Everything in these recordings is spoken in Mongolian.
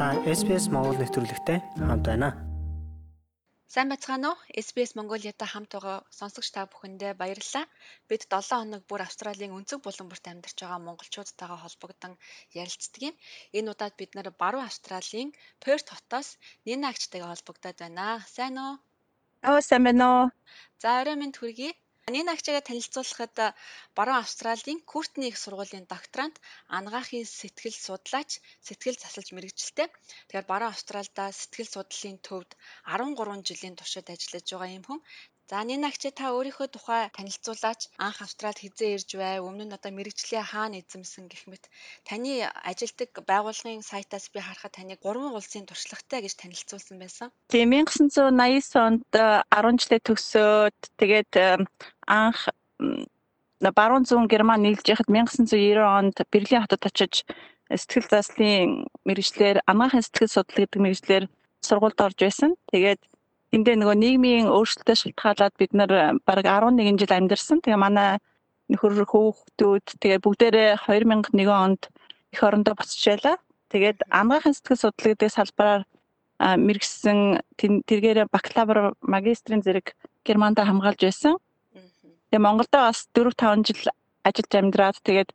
Та SBS Монгол нэвтрүүлэгтэй хамт байна. Сайн байцгаана уу? SBS Mongolia-та хамт байгаа сонсогч та бүхэндээ баярлалаа. Бид 7 хоног бүр Австралийн өнцөг булан бүрт амьдарч байгаа монголчуудтайгаа холбогдсон ярилцдаг юм. Энэ удаад бид нэр баруун Австралийн Perth хотоос Нина агчтайгаа холбогдоод байна. Сайн уу? Аа сайн байна уу? За орой минь хүргэе. Нина агчаагаа танилцуулахад баруун Австралийн Куртны их сургуулийн докторант, анагаахын сэтгэл судлаач, сэтгэл засалж мэрэгжилтэй. Тэгэхээр баруун Австралида сэтгэл судлалын төвд 13 жилийн туршид ажиллаж байгаа юм хүн. За Нинагч та өөрийнхөө тухай танилцуулаач. Анх Австралид хизээ ирж бай, өмнө нь одоо мэрэгжлийн хаана эзэмсэн гэх мэт. Таны ажилдаг байгууллагын сайтаас би харахад таныг 3 улсын туршлагатай гэж танилцуулсан байсан. Тийм 1989 онд 10 жилээ төгсөөд тэгээд анх баруун зүүн Герман нийлж яхад 1990 онд Берлин хотод очиж сэтгэл заслын мэрэгчлэр анагаахын сэтгэл судлал гэдэг мэрэгчлэр сургуульд орж байсан. Тэгээд эндээ нөгөө нийгмийн өөрчлөлтөд шалтгаалаад бид нар бараг 11 жил амьдарсан. Тэгээ манай нөхөр хүүхдүүд тэгээ бүгдээрээ 2001 онд эх орондоо буцаж байлаа. Тэгээд амгаахын сэтгэл судлал гэдэг салбараар мэрэгсэн тэргээр бакалавр магистрийн зэрэг Германд хамгаалж байсан. Тэгээ Монголдо бас 4 5 жил ажиллаж амьдраад тэгээд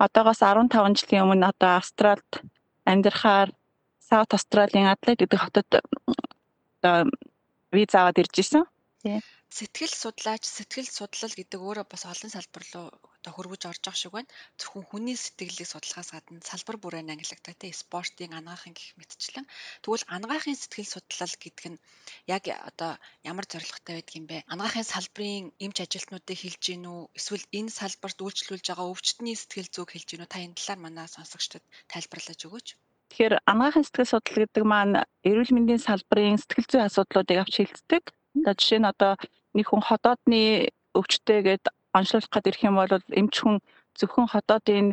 одоогоос 15 жилийн өмнө одоо Австралид амьдрахаар Саут Австралийн Адлайд гэдэг хотод одоо виз аваад ирж исэн. Сэтгэл судлаач, сэтгэл судлал гэдэг өөрөө бас олон салбар руу одоо хөрвөж орж байгаа шиг байна. Зөвхөн хүний сэтгэлийг судлахаас гадна салбар бүрээр ангилагддаг тийм спортын анагаахын гэх мэтчлэн. Тэгвэл анагаахын сэтгэл судлал гэдэг нь яг одоо ямар зорилготой байдаг юм бэ? Анагаахын салбарын эмч ажилтнуудыг хэлж гин үү? Эсвэл энэ салбарт үйлчлүүлж байгаа өвчтний сэтгэл зүг хэлж гин үү? Та энэ талаар манай сонсогчдод тайлбарлаж өгөөч. Тэгэхээр анагаахын сэтгэл судлал гэдэг маань эрүүл мэндийн салбарын сэтгэл зүйн асуудлуудыг авч хилцдэг. Одоо жишээ нь одоо нэг хүн ходоодны өвчтөе гэд онцлуулах гээд ирэх юм бол эмч хүн зөвхөн ходоодын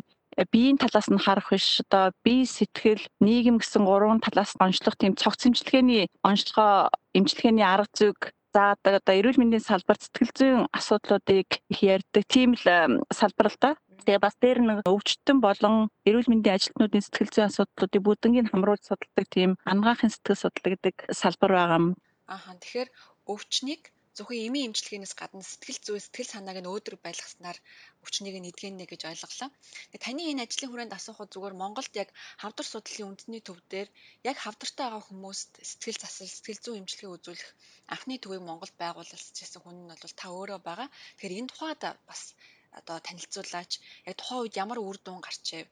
биеийн талаас нь харах биш одоо бие сэтгэл нийгэм гэсэн гурван талаас онцлох тийм цогц эмчилгээний онцлогоо эмчилгээний арга зүйг заадаг одоо эрүүл мэндийн салбарт сэтгэл зүйн асуудлуудыг их ярьдаг тийм л салбар л да. Тэгээ бас дээр нэг өвчтөн болон эрүүл мэндийн ажилтнуудын сэтгэл зүйн асуудлуудыг бүгднийг хамруулж судалдаг тийм ангаахын сэтгэл судлал гэдэг салбар байгаа юм. Ааха тэгэхээр өвчнийг зөвхөн эмийн эмчилгээнээс гадна сэтгэл зүй сэтгэл санааг нь өөдрөг байлгаснаар өвчнийг нь эдгэнэ гэж ойлголоо. Таны энэ ажлын хүрээнд асуухад зүгээр Монголд яг хавдар судлалын үндэсний төв дээр яг хавдартай байгаа хүмүүст сэтгэл засал сэтгэл зүйн эмчилгээ үзүүлэх анхны төвийг Монголд байгуулсан хүн нь бол та өөрөө байгаа. Тэгэхээр энэ тухайд бас одоо танилцуулаач. Яг тухайн үед ямар үр дүн гарчээ?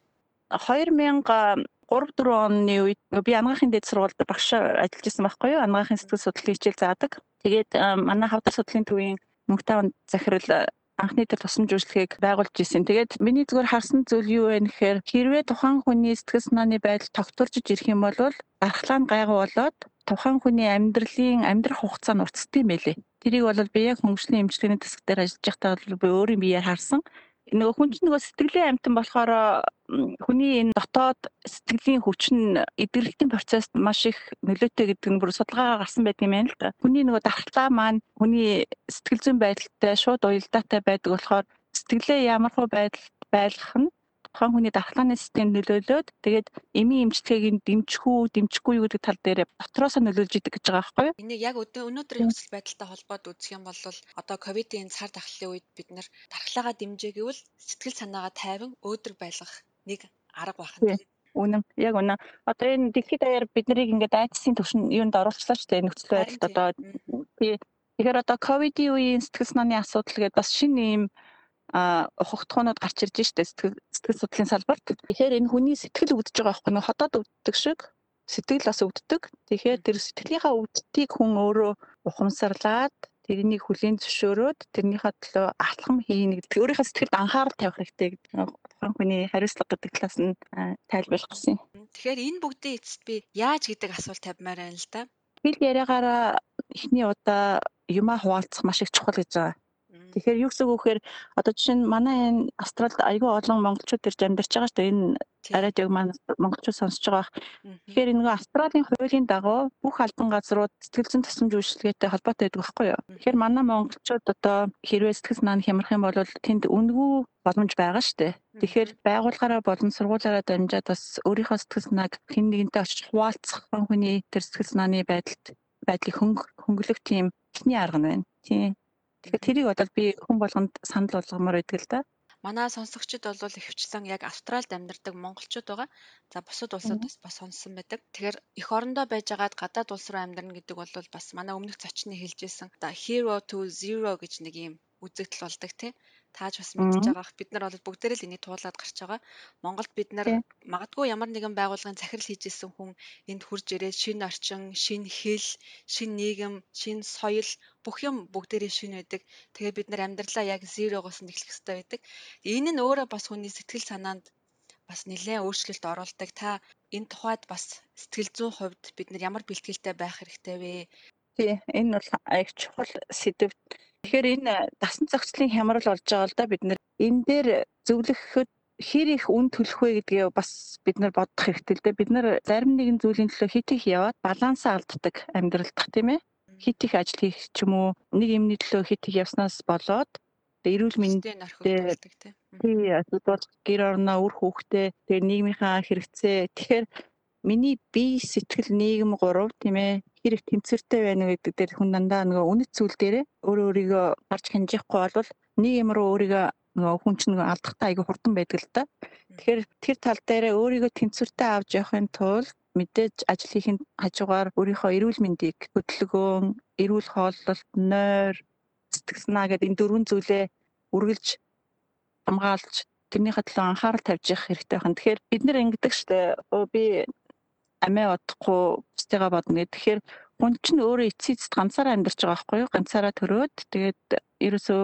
2000 3 4 оны үед би анагаахын дэд сургуульд багш ажиллаж байсан байхгүй юу? Анагаахын сэтгэл судлалын хичээл заадаг. Тэгээд манай хавдар судлалын төвийн мөнгөтэй захирал анхны тэр тусламж үйлчлэгийг байгуулж исэн. Тэгээд миний зүгээр харсан зүйл юу вэ гэхээр хэрвээ тухайн хүний сэтгэл санааны байдал тогтворж ирэх юм бол дархлаа нь гайгүй болоод тухайн хүний амьдралын амьдрах хугацаа нь уртсдаг юм байлээ. Тэрийг бол би яг хөнгөжлийн эмчилгээний тэсэг дээр ажиллаж байхдаа бол би өөрийн биеэр харсан. Нөгөө хүн чинь нөгөө сэтгэлийн амтан болохоор хүний энэ дотоод сэтгэлийн хүч нь эдгэрэлтийн процессд маш их нөлөөтэй гэдэг нь бүр судалгаагаар гарсан байдаг юм байна л да. Хүний нөгөө дархлаа маань хүний сэтгэл зүйн байдалтай шууд уялдаатай байдаг болохоор сэтгэлээ ямар хөө байдал байлгах нь тухайн хүний дархлааны системд нөлөөлөөд тэгээд эмийн эмчилгээг нь дэмжих үү, дэмжихгүй юу гэдэг тал дээр дотроосоо нөлөөлж идэг гэж байгаа байхгүй юу? Энийг яг өнөөдрийн нөхцөл байдалтай холбоод үзэх юм бол одоо ковидын цар тахлын үед бид нар дархлаагаа дэмжээ гэвэл сэтгэл санаагаа тайван өөдрөг байлгах нэг арга байна. Үнэн. Яг үнэн. Одоо энэ дэлхийд даяар бид нарыг ингээд айдсын төвшин юунд оруулчлаа ч тийм нөхцөл байдалд одоо тий Тэгэхээр одоо ковидын үеийн сэтгэл санааны асуудал гэдээ бас шинэ юм ухагтхуунууд гарч ирж штэ сэтгэл сэтгэл судлалын салбарт. Тэгэхээр энэ хүний сэтгэл өвдөж байгаа байхгүй нэг хотод өвддөг шиг сэтгэл бас өвддөг. Тэгэхээр тэр сэтгэлийнхаа өвдөлтийг хүн өөрөө ухамсарлаад тэрнийг хүлийн зөвшөөрөөд тэрнийхээ төлөө алхам хийнэ гэдэг. Өөрийнхөө сэтгэлд анхаарал тавих хэрэгтэй гэдэг тухайн хүний хариуцлага гэдэг талаас нь тайлбарлах гэсэн. Тэгэхээр энэ бүгдийн эцэст би яаж гэдэг асуулт тавьмаар байна л да. Хэл яриагаараа эхний удаа юмаа хуваалцах маш их чухал гэж байгаа Тэгэхээр юу гэсэн үг вэхээр одоо жишээ нь манай энэ Австралид айгүй олон монголчууд ирж амьдарч байгаа шүү дээ. Энэ яг манай монголчууд сонсож байгаа. Тэгэхээр энэ нөгөө Австралийн хуулийн дагуу бүх албан газрууд сэтгэл зүйн тусламж үйлчилгээтэй холбоотой байдаг байхгүй юу? Тэгэхээр манай монголчууд одоо хэрвээ сэтгэл санаа нь хямрах юм бол тэнд үнгүү боломж байгаа шүү дээ. Тэгэхээр байгууллагаараа болон сургуулаараа дамжаад бас өөрийнхөө сэтгэл санааг хэн нэгэнтэй очиж хуваалцах хүний тэр сэтгэл санааны байдалд байдлыг хөнгө хөнгөлөх тийм ихний арга нь байна. Тийм. Тэгэхээр тэрийг бодоод би хүн болгонд санал болгомоор байдаг л да. Манай сонсогчид бол ихэвчлэн яг Австральд амьдардаг монголчууд байгаа. За бусад улсуудаас бас сонссон байдаг. Тэгэхээр эх орондоо байжгаад гадаад улс руу амьдрна гэдэг бол бас манай өмнөх зочны хэлжсэн одоо hero to zero гэж нэг юм үзэгдэл болдог тий. Тааж бас Мгм. байгаа. Бид нар бол бүгдээрээ л энийг туулаад гарч байгаа. Монголд бид нар магадгүй ямар нэгэн байгууллагын захирал хийжсэн хүн энд хурж ирээд шинэ орчин, шинэ хэл, шинэ нийгэм, шинэ соёл бүх юм бүгдээрээ шинэ байдаг. Тэгээд бид нар амьдралаа яг зерогоос нь эхлэх хэрэгтэй байдаг. Энэ нь өөрөө бас хүний сэтгэл санаанд бас нэлээд өөрчлөлт оруулдаг. Та энэ тухайд бас сэтгэл зүйн хувьд бид нар ямар бэлтгэлтэй байх хэрэгтэй вэ? Тий, энэ бол аяг чухал сэдв. Тэгэхээр энэ дасан зохицлын хямрал болж байгаа л да бид нэр энэ дээр зөвлөхөд хэр их үн төлөх вэ гэдгээ бас бид нар бодох хэрэгтэй л дээ. Бид нар зарим нэгэн зүйлийн төлөө хит их яваад балансаа алддаг амьдралдах тийм ээ. Хит их ажил хийх ч юм уу нэг юмны төлөө хит их явснаас болоод эрүүл мэнд Хүнстэй орхигдуулдаг тийм. тий асуудал гэр орноо үр хүүхдээ тэгээ нийгмийнхаа хэрэгцээ тэгэхээр миний бие сэтгэл нийгэм гурав тийм ээ хэр их тэнцвэртэй байна вэ гэдэг дээр хүн дандаа нөгөө үнэт зүйл дээрээ өөрөө өөрийгөө гарч хянжихгүй болвол нэг юм руу өөрийгөө нөгөө хүн чинь алдахтаа айгүй хурдан байдаг л да. Тэгэхээр тэр тал дээрээ өөрийгөө тэнцвэртэй авч явахын тулд мэдээж ажил хийхин хажуугаар өөрийнхөө эрүүл мэндийг хөдөлгөөн, эрүүл хооллолт, нойр, сэтгэл санаа гэдэг энэ дөрвөн зүйлээ үргэлж хамгаалж тэрнийхээ төлөө анхаарал тавьж явах хэрэгтэй байна. Тэгэхээр бид нэр ингэдэг штэ. Оо би амиа бодохгүй бусдыгаа бодно гэх. Тэгэхээр хүн чинь өөрөө эцэст ганцаараа амьдарч байгаа байхгүй юу? Ганцаараа төрөөд тэгээд ерөөсөө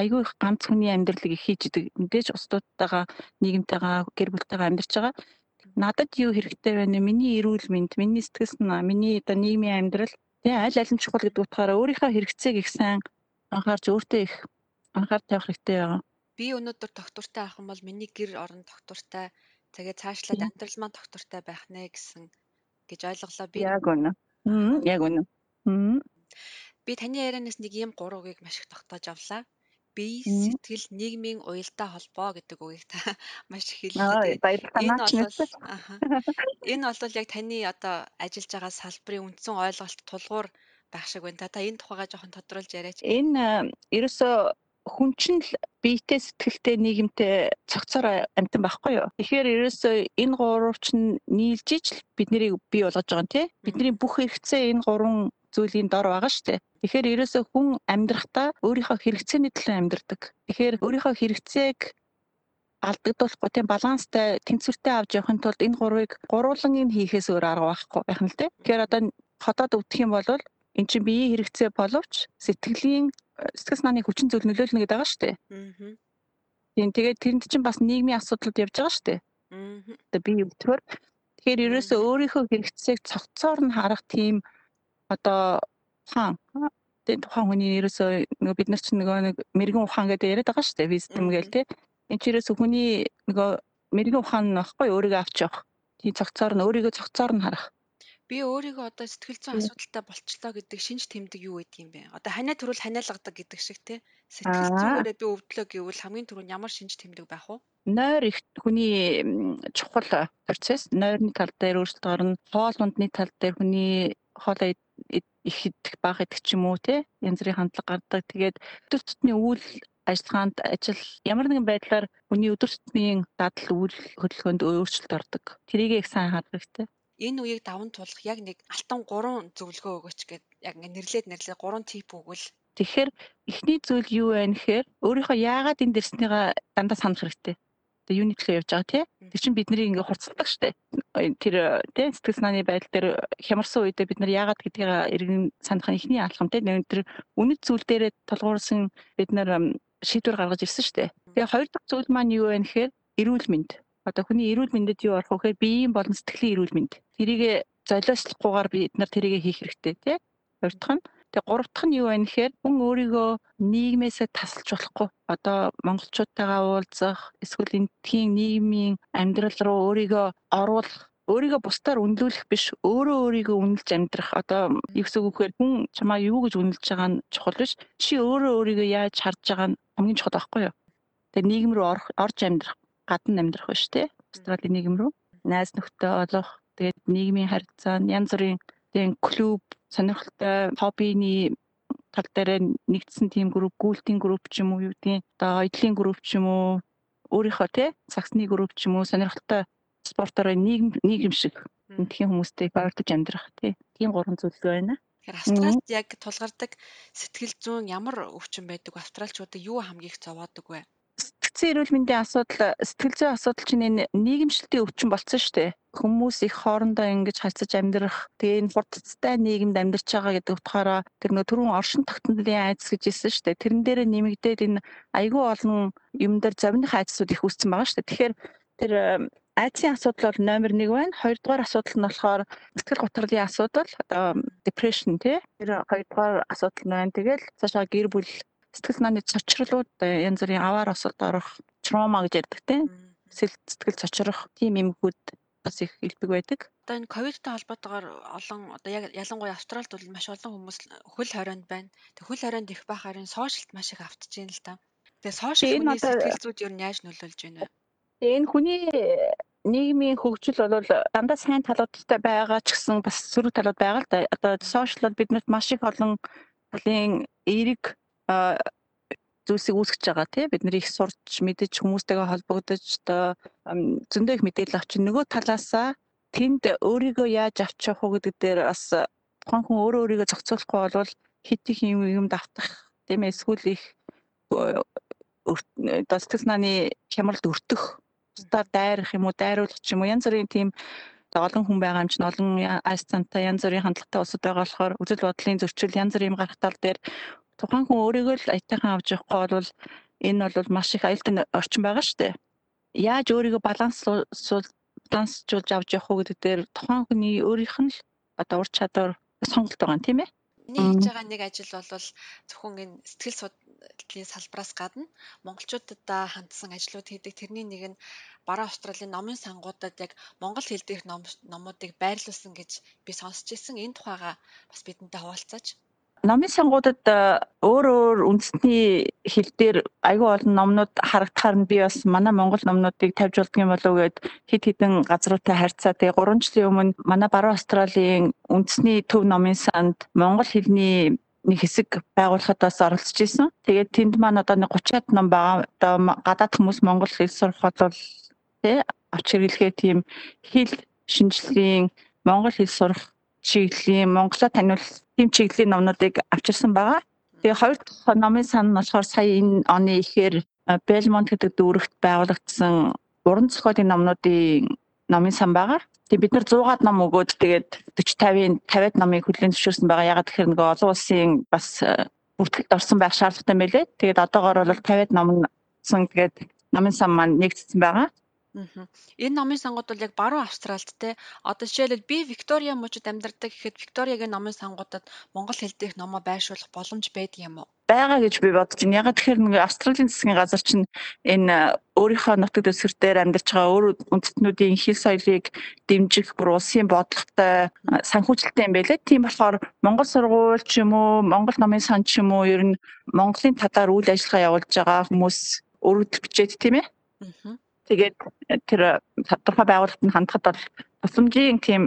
айгүй их ганц хүний амьдралыг их хийж идэг. Мэдээж устдуудтайгаа нийгэмтэйгээ гэр бүлтэйгээ амьдарч байгаа. Надад юу хэрэгтэй вэ? Миний эрүүл мэнд, миний сэтгэл санаа, миний одоо нийгмийн амьдрал тэгээ аль аль нь чухал гэдэг утгаараа өөрийнхөө хэрэгцээг их сайн анхаарч өөртөө их анхаар тавих хэрэгтэй байгаа. Би өнөөдөр доктортай авах юм бол миний гэр орон доктортай тэгээд цаашлаад амьдрал маань доктортай байх нэ гэсэн гэж ойлголоо би. Яг үнэ. Мм, яг үнэ. Би таны ярианаас нэг ийм гурвыг маш их тогтоож авлаа. Бие, сэтгэл, нийгмийн уялдаа холбоо гэдэг үгийг та маш их Аа, хэллээ. Энэ бол. Энэ бол яг таны одоо ажиллаж байгаа салбарын үндсэн ойлголт тулгуур байх шиг байна. Та та энэ тухайгаа жоохон тодруулж яриач. Энэ ерөөсөө хүн чинь л биетэй сэтгэлтэй нийгэмтэй цогцоор амтан байхгүй юу. Тэгэхээр ерөөсөө энэ гурав чинь нийлж ижил бид нарыг бий болгож байгаа юм тий. Бидний бүх хэрэгцээ энэ гурван зүйлийн дор байгаа шүү дээ. Тэгэхээр ерөөсөө хүн амьдрахдаа өөрийнхөө хэрэгцээний төлөө амьдрдаг. Тэгэхээр өөрийнхөө хэрэгцээг алдагдуулахгүй тийм баланстай тэнцвэртэй авч явахын тулд энэ гурвыг гурван нь хийхээс өөр арга байхгүй байх нь л дээ. Тэгэхээр одоо хотод өвдөх юм бол эн чинь биеийн хэрэгцээ боловч сэтгэлийн сэтгэл санааны хүчин зүйл нөлөөлнө гэдэг байгаа шүү дээ. Аа. Тийм тэгээд тэрэнд чинь бас нийгмийн асуудлууд явж байгаа шүү дээ. Аа. Одоо би өвдөхөр тэгэхээр ерөөсөө өөрийнхөө хэрэгцээг цогцоор нь харах тийм одоо ухаан тийм тухайн хүний ерөөсөө нөгөө бид нар чинь нөгөө нэг мэрэгэн ухаан гэдэг яриад байгаа шүү дээ. Wisdom гээл тийм. Энд чинь ерөөсөө хүний нөгөө мэрэгэн ухаан нь баггүй өөрийгөө авч явах. Тийм цогцоор нь өөрийгөө цогцоор нь харах. Би өөрийгөө одоо сэтгэл зүйн Тий. асуудалтай болчлоо гэдэг шинж тэмдэг юу гэдэг юм бэ? Одоо ханиа төрөл ханиалгадаг гэдэг шиг тий. Сэтгэл зүгээрээ би өвдлөө гэвэл хамгийн түрүүнд ямар шинж тэмдэг байх вэ? нойр их хүний чухал процесс. Нойрны тал дээр өөрчлөлт орно. Хоол ундны тал дээр хүний ид- их идэх бага идэх ч юм уу те янз бүрийн хандлага гардаг. Тэгээд өдөр тутмын үйл ажиллагаанд ажил ямар нэгэн байдлаар хүний өдөр тутмын дадал үйл хөдөлгөөнд өөрчлөлт ордог. Тэрийг их сайн харах хэрэгтэй. Энэ үеийг даван туулах яг нэг алтан гурван зөвлөгөө өгөөч гэд яг ингэ нэрлээд нэрлээ гурван тип өгвөл Тэгэхээр эхний зүйл юу вэ гэхээр өөрийнхөө яагаад энд ирснийгаа дандаа санах хэрэгтэй. Тэгээ юуны төлөө явж байгаа тий? Тэр чинь бидний ингээ хурцлдаг штэ. Тэр тий сэтгэл санааны байдал дээр хямарсан үедээ бид нар яагаад гэдгийг иргэн санах нь эхний алхам тий. Нэг тэр үнэт зүйл дээрээ толгуурсан бид нар шийдвэр гаргаж ирсэн штэ. Тэгээ хоёр дахь зүйл маань юу вэ гэхээр эрүүл мэнд. Одоо хүний эрүүл мэндэд юу орох вэ гэхээр биеийн болон сэтгэлийн эрүүл мэнд. Тэрийг золиослохгүйгээр бид нар тэрийг хийх хэрэгтэй тий. Хоёр дахь нь Тэгээ гурав дахь нь юу вэ гэхээр хүн өөрийгөө нийгмээсээ тасалж болохгүй. Одоо монголчуудтайгаа уулзах, эсвэл энтхийн нийгмийн амьдрал руу өөрийгөө оруулах өөрийгөө бусдаар үнэлүүлэх биш өөрөө өөрийгөө үнэлж амьдрах одоо юу гэсэн үг вэхээр хүн чамаа юу гэж үнэлж байгаа нь чухал биш чи өөрөө өөрийгөө яаж харж байгаа нь хамгийн чухал байхгүй юу тэгээ нийгэм рүү орж амьдрах гадна амьдрах биш те австралийн нийгэм рүү. Найз нөхдөд олох тэгээд нийгмийн харилцаа янз бүрийн тэгээд клуб сонирхолтой хоббиний тал дээр нэгдсэн тийм групп гүйлтийн групп ч юм уу юу гэдгийг одоо эдлийн групп ч юм уу өөрийнхөө те цагсны групп ч юм уу сонирхолтой спортоор нийгэм нийгэм шиг энтхийн хүмүүстэй ойртож амьдрах тийм гурван зүйл байна. Тэгэхээр Австралид яг тулгардаг сэтгэл зүйн ямар өвчин байдаг? Вэ? Австралчуудыг юу хамгийн их зовоодог вэ? Сэтгцэн эрүүл мэндийн асуудал, сэтгэл зүйн асуудал чинь энэ нийгэмшилтийн өвчин болсон шүү дээ. Хүмүүс их хоорондоо ингэж харьцаж амьдрах, тэгээ энэ хурдцтай нийгэмд амьдарч байгаа гэдэг утгаараа тэр нөө түрүүн оршин тогтнолын айдас гэж хэлсэн шүү дээ. Тэрэн дээр нэмэгдээд энэ айгүй олон юм дээр зовних айдасууд их үүссэн байгаа шүү дээ. Тэгэхээр тэр Айдсын асуудал бол номер 1 байна. Хоёрдугаар асуудал нь болохоор сэтгэл гутралын асуудал, одоо depression тий. Тэр хоёрдугаар асуудал нь байна. Тэгэл цаашаа гэр бүл сэтгэл санааны цочрлууд янз бүрийн аваар осолд орох, trauma гэж ярьдаг тий. Сэтгэл цочрох тийм эмгүүд бас их илбэг байдаг. Одоо энэ ковидтай холбоотойгоор олон одоо яг ялангуяа Австралид бол маш олон хүмүүс хөл хорионд байна. Тэг хөл хорионд их байхаар энэ сошиалт маш их автж байна л да. Тэгээ сошиал хүний сэтгэл зүйд ер нь яаж нөлөөлж байна вэ? Энэ хүний нийгмийн хөгжил бол дандаа сайн талуудтай байгаа ч гэсэн бас сөрөг талууд байгаа л да. Одоо сошиал биднэрт маш их олон талын эерэг зүйлсийг үүсгэж байгаа тий. Бид нар их сурч мэдэж хүмүүстэйгээ холбогдож одоо зөндөө их мэдээлэл авчин нөгөө талаасаа тэнд өөрийгөө яаж авч явах уу гэдэг дээр бас тухайн хүн өөрөө өөрийгөө зохицуулахгүй бол хит их юм юмд автах тийм эсвэл их сэтгэл санааны хямралд өртөх бусдаар дайрах юм уу, дайруулах юм уу янз бүрийн тийм олон хүн байгаа юм чинь олон айс цантай янз бүрийн хандлагатай улсууд байгаа болохоор үзэл бодлын зөрчил янз бүрийн гарах тал дээр тухайн хүн өөрийгөө л аятайхан авч явахгүй бол энэ бол маш их аюултай орчин байгаа шүү дээ. Яаж өөрийгөө баланслуул балансжуулж авч явах уу гэдэг дээр тухайн хүний өөрийнх нь л одоо ур чадвар сонголт байгаа юм тийм ээ. Миний хийж байгаа нэг ажил бол зөвхөн энэ сэтгэл судлалын салбараас гадна монголчуудаа хандсан ажлууд хийдэг. Тэрний нэг нь Баруун Австралийн номын сангуудад яг монгол хэл дээрх номуудыг байрлуулсан гэж би сонсч ирсэн. Энэ тухайга бас бидэнтэй хуваалцаач номын сонгуудад э, өөр өөр үндэсний хэл дээр айгүй олон номнууд харагдахаар нь би бас манай монгол номнуудыг тавьж болдго юм болов гэд хид хідэн газруутай харьцаа тэгээ 3 жилийн өмнө манай баруун Австралийн үндэсний төв номын санд монгол хэлний нэг хэсэг байгуулахад бас оролцож исэн. Тэгээд тэнд маань одоо нэг 30-аад ном байгаа. Одоо гадаад хүмүүс монгол хэл сурах бол тий авч хэрэглэхээ тийм хэл шинжилгээ монгол хэл сурах чиглэлийн Монголоо таниулах тийм чиглэлийн номнуудыг авчирсан байгаа. Тэгээ хоёр дахь номын сан нь болохоор сая энэ оны ихээр Belmont гэдэг дүүрэгт байгуулагдсан уран зохиолын номнуудын номын сан байгаа. Тэгээ бид нар 100-аад ном өгөөд тэгээд 40 50-ын 50-аад номыг хүлээн зөвшөөрсөн байгаа. Ягаад гэхээр нөгөө олон улсын бас бүртгэлд орсон байх шаардлагатай мэлээ. Тэгээд одоогоор бол 50-аад ном сан тэгээд номын сан маань нэгдсэн байгаа. Мгм. Энэ номын сонгууд бол яг баруун Австралид те одоо жишээлбэл би Виктория мужид амьдардаг гэхэд Викториягийн номын сонгуудад монгол хэл дээрх номоо байршуулах боломж байдаг юм уу? байгаа гэж би бодож байна. Ягаад тэгэхээр нэг Австралийн засгийн газар чинь энэ өөрийнхөө нутаг дэвсгэр дээр амьдарч байгаа өөр үндэстнүүдийн хэл соёлыг дэмжих бүр улсын бодлоготой санхүүжилттэй юм байлээ. Тийм болохоор Монгол сургууль ч юм уу, Монгол номын сан ч юм уу ер нь Монголын талаар үйл ажиллагаа явуулж байгаа хүмүүс өргөдөл бичээд тийм ээ. Аа Тэгээд тэр тодорхой байгууллагад нь хандхад бол тусламжийн тийм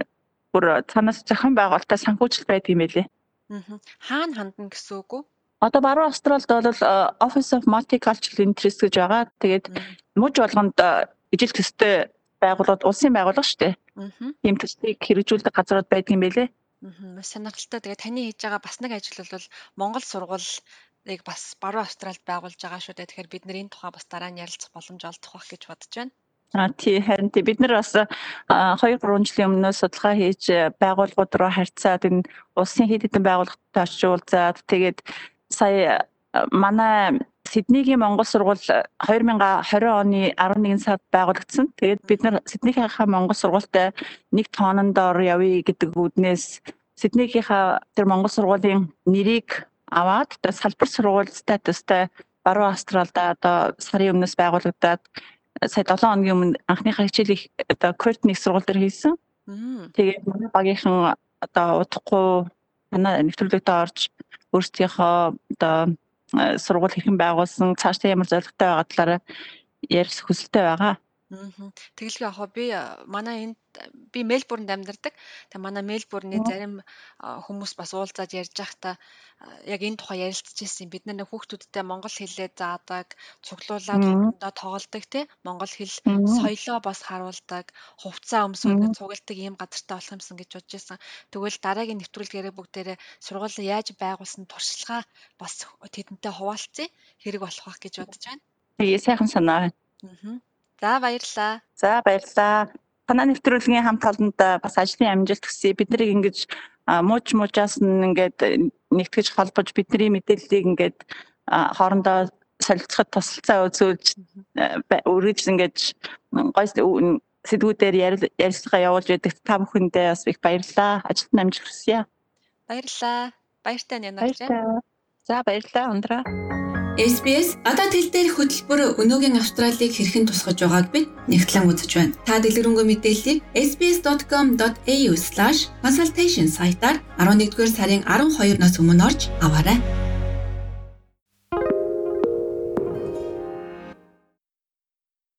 бүр цаанаас зохион байгуулалтаа санхүүжилт байдаг юм байлээ. Аа. Хаана хандна гэсэн үг үү? Одоо баруун Австралид бол э, Office of Multicultural Interest гэж байгаа. Тэгээд мужи болгонд э, ижил төстэй байгууллагууд улсын байгууллага шүү дээ. Ийм төслийг хэрэгжүүлдэг газрууд байдаг юм байлээ. Аа. Маш сонирхолтой. Тэгээд таны хийж байгаа бас нэг ажил бол Монгол сургууль ыг бас баруун Австралид байгуулж байгаа шүү дээ. Тэгэхээр бид нэр энэ тухай бас дараа нь ярилцах боломж олдох байх гэж бодож байна. А тий харин тий бид нар бас 2 3 жилийн өмнөөс судалгаа хийж байгууллагууд руу харьцаад энэ улсын хэд хэдэн байгууллагатай очиулзаад тэгээд сая манай Сиднейгийн Монгол сургууль 2020 оны 11 сард байгуулагдсан. Тэгээд бид нар Сиднейхийнхаа Монгол сургуультай нэг тоонондор явъя гэдэг үүднээс Сиднейгийнхаа тэр Монгол сургуулийн нэрийг аваад одоо салбар сургууль статустай баруун Австралда одоо сарын өмнөөс байгуулагдаад сая 7 хоногийн өмнө анхныхаа хичээлийг одоо Кортник сургууль дээр хийсэн. Тэгээд манай багийнхан одоо удахгүй манай нэвтрүүлэгтээ орж өөрсдийнхөө одоо сургууль хэрхэн байгуулсан цаашдаа ямар зорилготой байгаа талаараа ярих хүсэлтэй байгаа. Тэгэлгүй яг би манай энд би Мельбурнд амьдардаг. Тэгээ манай Мельбурны зарим хүмүүс бас уулзаад ярьж байхдаа яг энэ тухай ярилцчихсэн. Бид нар хүүхдүүдтэй монгол хэлээ заадаг, цуглуулад хоорондоо тоглодог тий. Монгол хэл соёлоо бас харуулдаг, хувцас өмсөөнө цугладаг ийм газартай болох юмсан гэж бодож байсан. Тэгвэл дараагийн нэвтрүүлгээрээ бүгдээрээ сургуулаа яаж байгуулсан туршлагаа бас тэдэнтэй хуваалцъя. Хэрэг болох байх гэж бодож байна. Тэгээ сайхан санаа. Аа. За баярлалаа. За баярлалаа. Танай нэвтрүүлгийн хамт олонд бас ажлын амжилт хүсье. Бид нарыг ингэж мууч муужаас ингээд нэгтгэж холбож бидний мэдээллийг ингээд хоорондоо солилцоход тусалцаа үзүүлж өргөж ингэж гой сэдвүүдээр ярилцлага явуулж байдаг та бүхэндээ бас их баярлалаа. Ажилд амжилт хүсье. Баярлалаа. Баяртай нянагч. За баярлалаа ундраа. SBS одоо тэл дээр хөтөлбөр өнөөгийн Австралийг хэрхэн тусгаж байгааг бид нэгтлэн үзэж байна. Та дэлгэрэнгүй мэдээллийг sbs.com.au/consultation сайтаар 11-р сарын 12-наас өмнө орж аваарай.